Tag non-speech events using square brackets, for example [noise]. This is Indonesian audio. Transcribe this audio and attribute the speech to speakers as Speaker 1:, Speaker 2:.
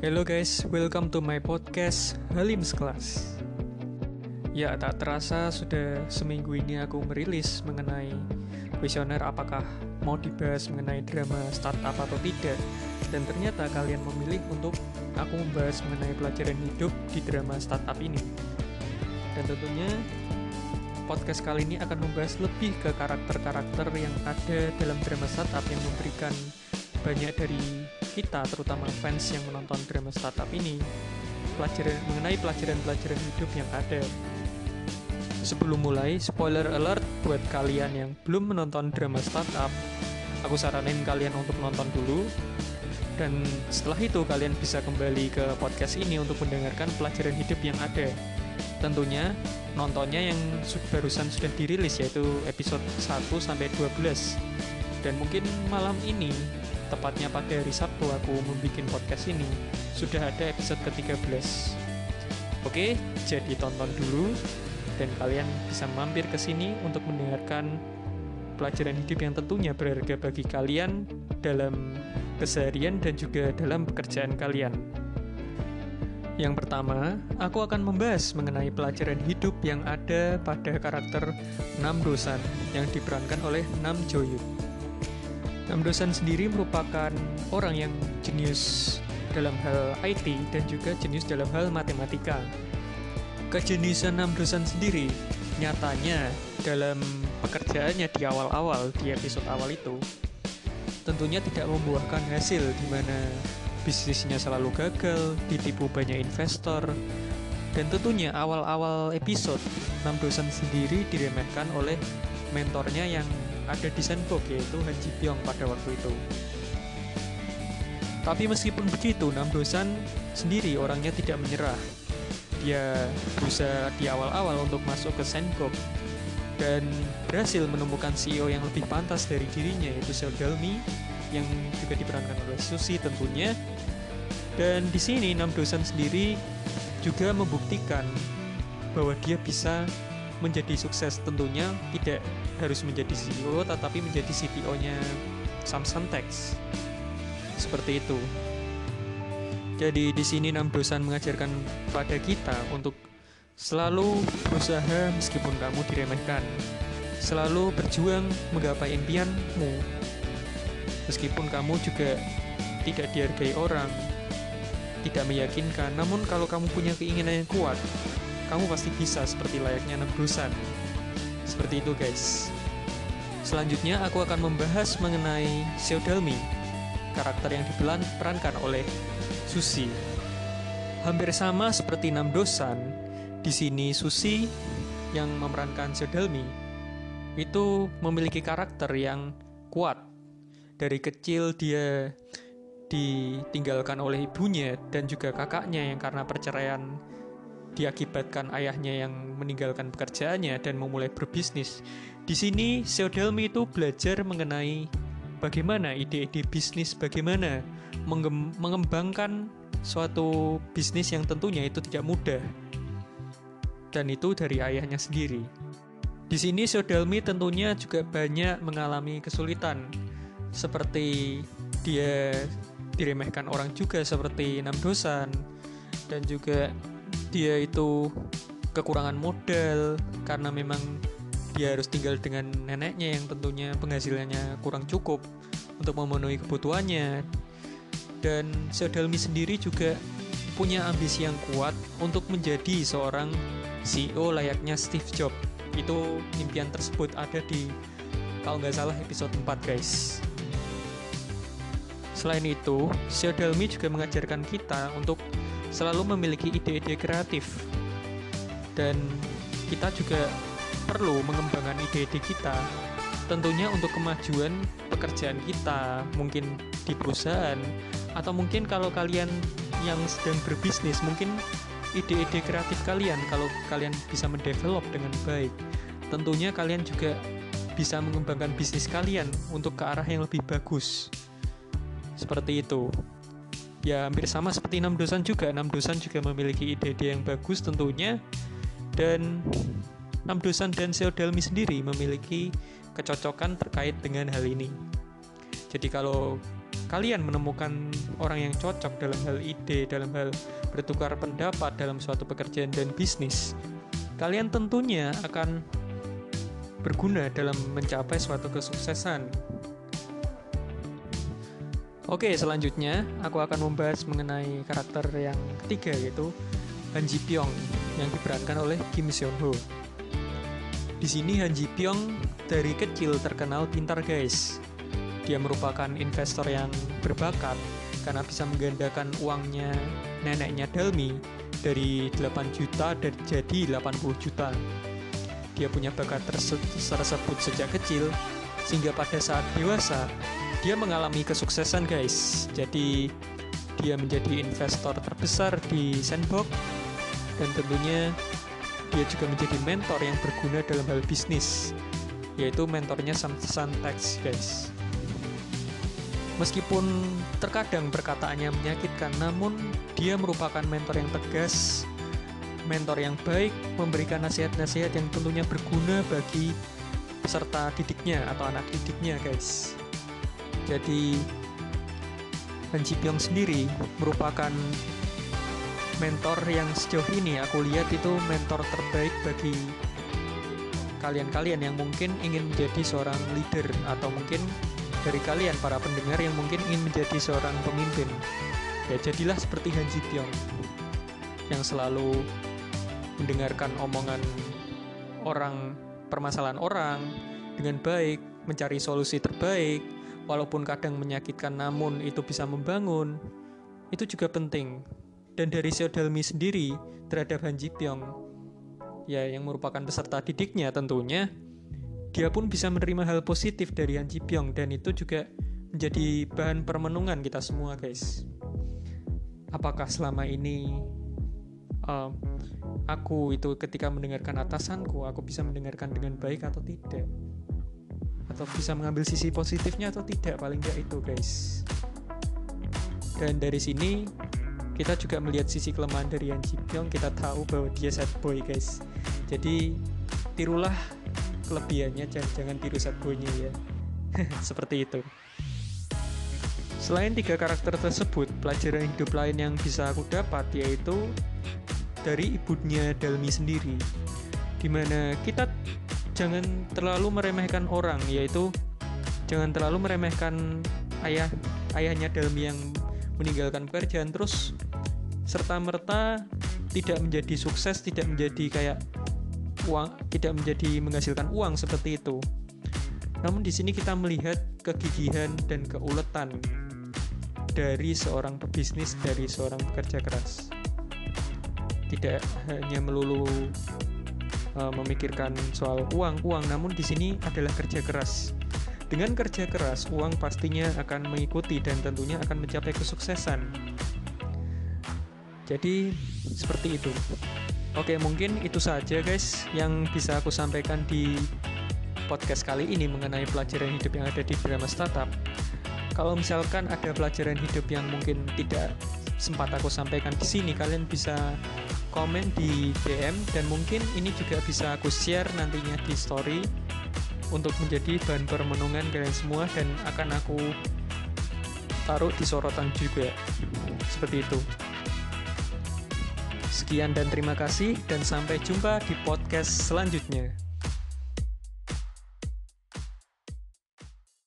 Speaker 1: Hello guys, welcome to my podcast Halim's Class. Ya, tak terasa sudah seminggu ini aku merilis mengenai kuesioner apakah mau dibahas mengenai drama startup atau tidak. Dan ternyata kalian memilih untuk aku membahas mengenai pelajaran hidup di drama startup ini. Dan tentunya podcast kali ini akan membahas lebih ke karakter-karakter yang ada dalam drama startup yang memberikan banyak dari kita, terutama fans yang menonton drama startup ini, pelajaran mengenai pelajaran-pelajaran hidup yang ada. Sebelum mulai, spoiler alert buat kalian yang belum menonton drama startup, aku saranin kalian untuk nonton dulu. Dan setelah itu kalian bisa kembali ke podcast ini untuk mendengarkan pelajaran hidup yang ada. Tentunya nontonnya yang barusan sudah dirilis yaitu episode 1 sampai 12. Dan mungkin malam ini tepatnya pada hari Sabtu aku membuat podcast ini, sudah ada episode ke-13. Oke, jadi tonton dulu dan kalian bisa mampir ke sini untuk mendengarkan pelajaran hidup yang tentunya berharga bagi kalian dalam keseharian dan juga dalam pekerjaan kalian. Yang pertama, aku akan membahas mengenai pelajaran hidup yang ada pada karakter Nam Dosan yang diperankan oleh Nam Joyuk. Nam Dosan sendiri merupakan orang yang jenius dalam hal IT dan juga jenius dalam hal matematika. Kejeniusan Nam Dosan sendiri nyatanya dalam pekerjaannya di awal-awal di episode awal itu tentunya tidak membuahkan hasil di mana bisnisnya selalu gagal, ditipu banyak investor, dan tentunya awal-awal episode Nam Dosan sendiri diremehkan oleh mentornya yang ada di Sandbox yaitu Han Ji Pyong pada waktu itu. Tapi meskipun begitu, Nam Dosan sendiri orangnya tidak menyerah. Dia berusaha di awal-awal untuk masuk ke Sandbox dan berhasil menemukan CEO yang lebih pantas dari dirinya yaitu Seo Dalmi yang juga diperankan oleh Susi tentunya. Dan di sini Nam Dosan sendiri juga membuktikan bahwa dia bisa menjadi sukses tentunya tidak harus menjadi CEO tetapi menjadi CTO-nya Samsung Tex. Seperti itu. Jadi di sini enam dosan mengajarkan pada kita untuk selalu berusaha meskipun kamu diremehkan. Selalu berjuang menggapai impianmu. Meskipun kamu juga tidak dihargai orang, tidak meyakinkan, namun kalau kamu punya keinginan yang kuat, kamu pasti bisa seperti layaknya anak. Seperti itu guys. Selanjutnya aku akan membahas mengenai Seodalmi, karakter yang diperankan oleh Susi. Hampir sama seperti Nam Dosan, di sini Susi yang memerankan Seodalmi itu memiliki karakter yang kuat. Dari kecil dia ditinggalkan oleh ibunya dan juga kakaknya yang karena perceraian diakibatkan ayahnya yang meninggalkan pekerjaannya dan memulai berbisnis. Di sini Seodelmi itu belajar mengenai bagaimana ide-ide bisnis, bagaimana mengembangkan suatu bisnis yang tentunya itu tidak mudah. Dan itu dari ayahnya sendiri. Di sini Seodelmi tentunya juga banyak mengalami kesulitan seperti dia diremehkan orang juga seperti Nam Dosan dan juga dia itu kekurangan modal karena memang dia harus tinggal dengan neneknya yang tentunya penghasilannya kurang cukup untuk memenuhi kebutuhannya. Dan Seodalmi sendiri juga punya ambisi yang kuat untuk menjadi seorang CEO layaknya Steve Jobs. Itu impian tersebut ada di kalau nggak salah episode 4 guys. Selain itu, Seodalmi juga mengajarkan kita untuk selalu memiliki ide-ide kreatif. Dan kita juga perlu mengembangkan ide-ide kita tentunya untuk kemajuan pekerjaan kita mungkin di perusahaan atau mungkin kalau kalian yang sedang berbisnis mungkin ide-ide kreatif kalian kalau kalian bisa mendevelop dengan baik. Tentunya kalian juga bisa mengembangkan bisnis kalian untuk ke arah yang lebih bagus. Seperti itu ya hampir sama seperti enam dosan juga. Enam dosan juga memiliki ide-ide yang bagus tentunya. Dan enam dosan dan Seodalmi sendiri memiliki kecocokan terkait dengan hal ini. Jadi kalau kalian menemukan orang yang cocok dalam hal ide, dalam hal bertukar pendapat dalam suatu pekerjaan dan bisnis, kalian tentunya akan berguna dalam mencapai suatu kesuksesan. Oke, selanjutnya aku akan membahas mengenai karakter yang ketiga yaitu Han Ji Pyong yang diperankan oleh Kim Seon Ho. Di sini Han Ji Pyong dari kecil terkenal pintar guys. Dia merupakan investor yang berbakat karena bisa menggandakan uangnya neneknya Dalmi dari 8 juta dan jadi 80 juta. Dia punya bakat tersebut sejak kecil sehingga pada saat dewasa dia mengalami kesuksesan guys. Jadi dia menjadi investor terbesar di Sandbox dan tentunya dia juga menjadi mentor yang berguna dalam hal bisnis yaitu mentornya Santex guys Meskipun terkadang perkataannya menyakitkan, namun dia merupakan mentor yang tegas, mentor yang baik, memberikan nasihat-nasihat yang tentunya berguna bagi peserta didiknya atau anak didiknya, guys. Jadi, Han Ji Pyong sendiri merupakan mentor yang sejauh ini aku lihat itu mentor terbaik bagi kalian-kalian yang mungkin ingin menjadi seorang leader atau mungkin dari kalian para pendengar yang mungkin ingin menjadi seorang pemimpin. Ya jadilah seperti Han Ji Pyong yang selalu mendengarkan omongan orang, permasalahan orang dengan baik, mencari solusi terbaik, walaupun kadang menyakitkan namun itu bisa membangun. Itu juga penting. Dan dari Seodalmi sendiri terhadap Han Ji Pyong ya yang merupakan peserta didiknya tentunya dia pun bisa menerima hal positif dari Han Ji Pyong dan itu juga menjadi bahan permenungan kita semua guys apakah selama ini uh, aku itu ketika mendengarkan atasanku aku bisa mendengarkan dengan baik atau tidak atau bisa mengambil sisi positifnya atau tidak paling nggak itu guys. Dan dari sini kita juga melihat sisi kelemahan dari Han Ji Pyong. Kita tahu bahwa dia sad boy guys. Jadi tirulah kelebihannya jangan, jangan tiru boynya ya. [laughs] Seperti itu. Selain tiga karakter tersebut pelajaran hidup lain yang bisa aku dapat yaitu dari ibunya Dalmi sendiri. Di mana kita jangan terlalu meremehkan orang yaitu jangan terlalu meremehkan ayah ayahnya Dalmi yang meninggalkan pekerjaan terus serta merta tidak menjadi sukses tidak menjadi kayak uang tidak menjadi menghasilkan uang seperti itu. Namun di sini kita melihat kegigihan dan keuletan dari seorang pebisnis, dari seorang pekerja keras. Tidak hanya melulu uh, memikirkan soal uang, uang, namun di sini adalah kerja keras. Dengan kerja keras, uang pastinya akan mengikuti dan tentunya akan mencapai kesuksesan. Jadi, seperti itu. Oke, mungkin itu saja guys yang bisa aku sampaikan di podcast kali ini mengenai pelajaran hidup yang ada di drama startup. Kalau misalkan ada pelajaran hidup yang mungkin tidak sempat aku sampaikan di sini, kalian bisa komen di DM dan mungkin ini juga bisa aku share nantinya di story untuk menjadi bahan permenungan kalian semua dan akan aku taruh di sorotan juga. Seperti itu. Sekian dan terima kasih dan sampai jumpa di podcast selanjutnya.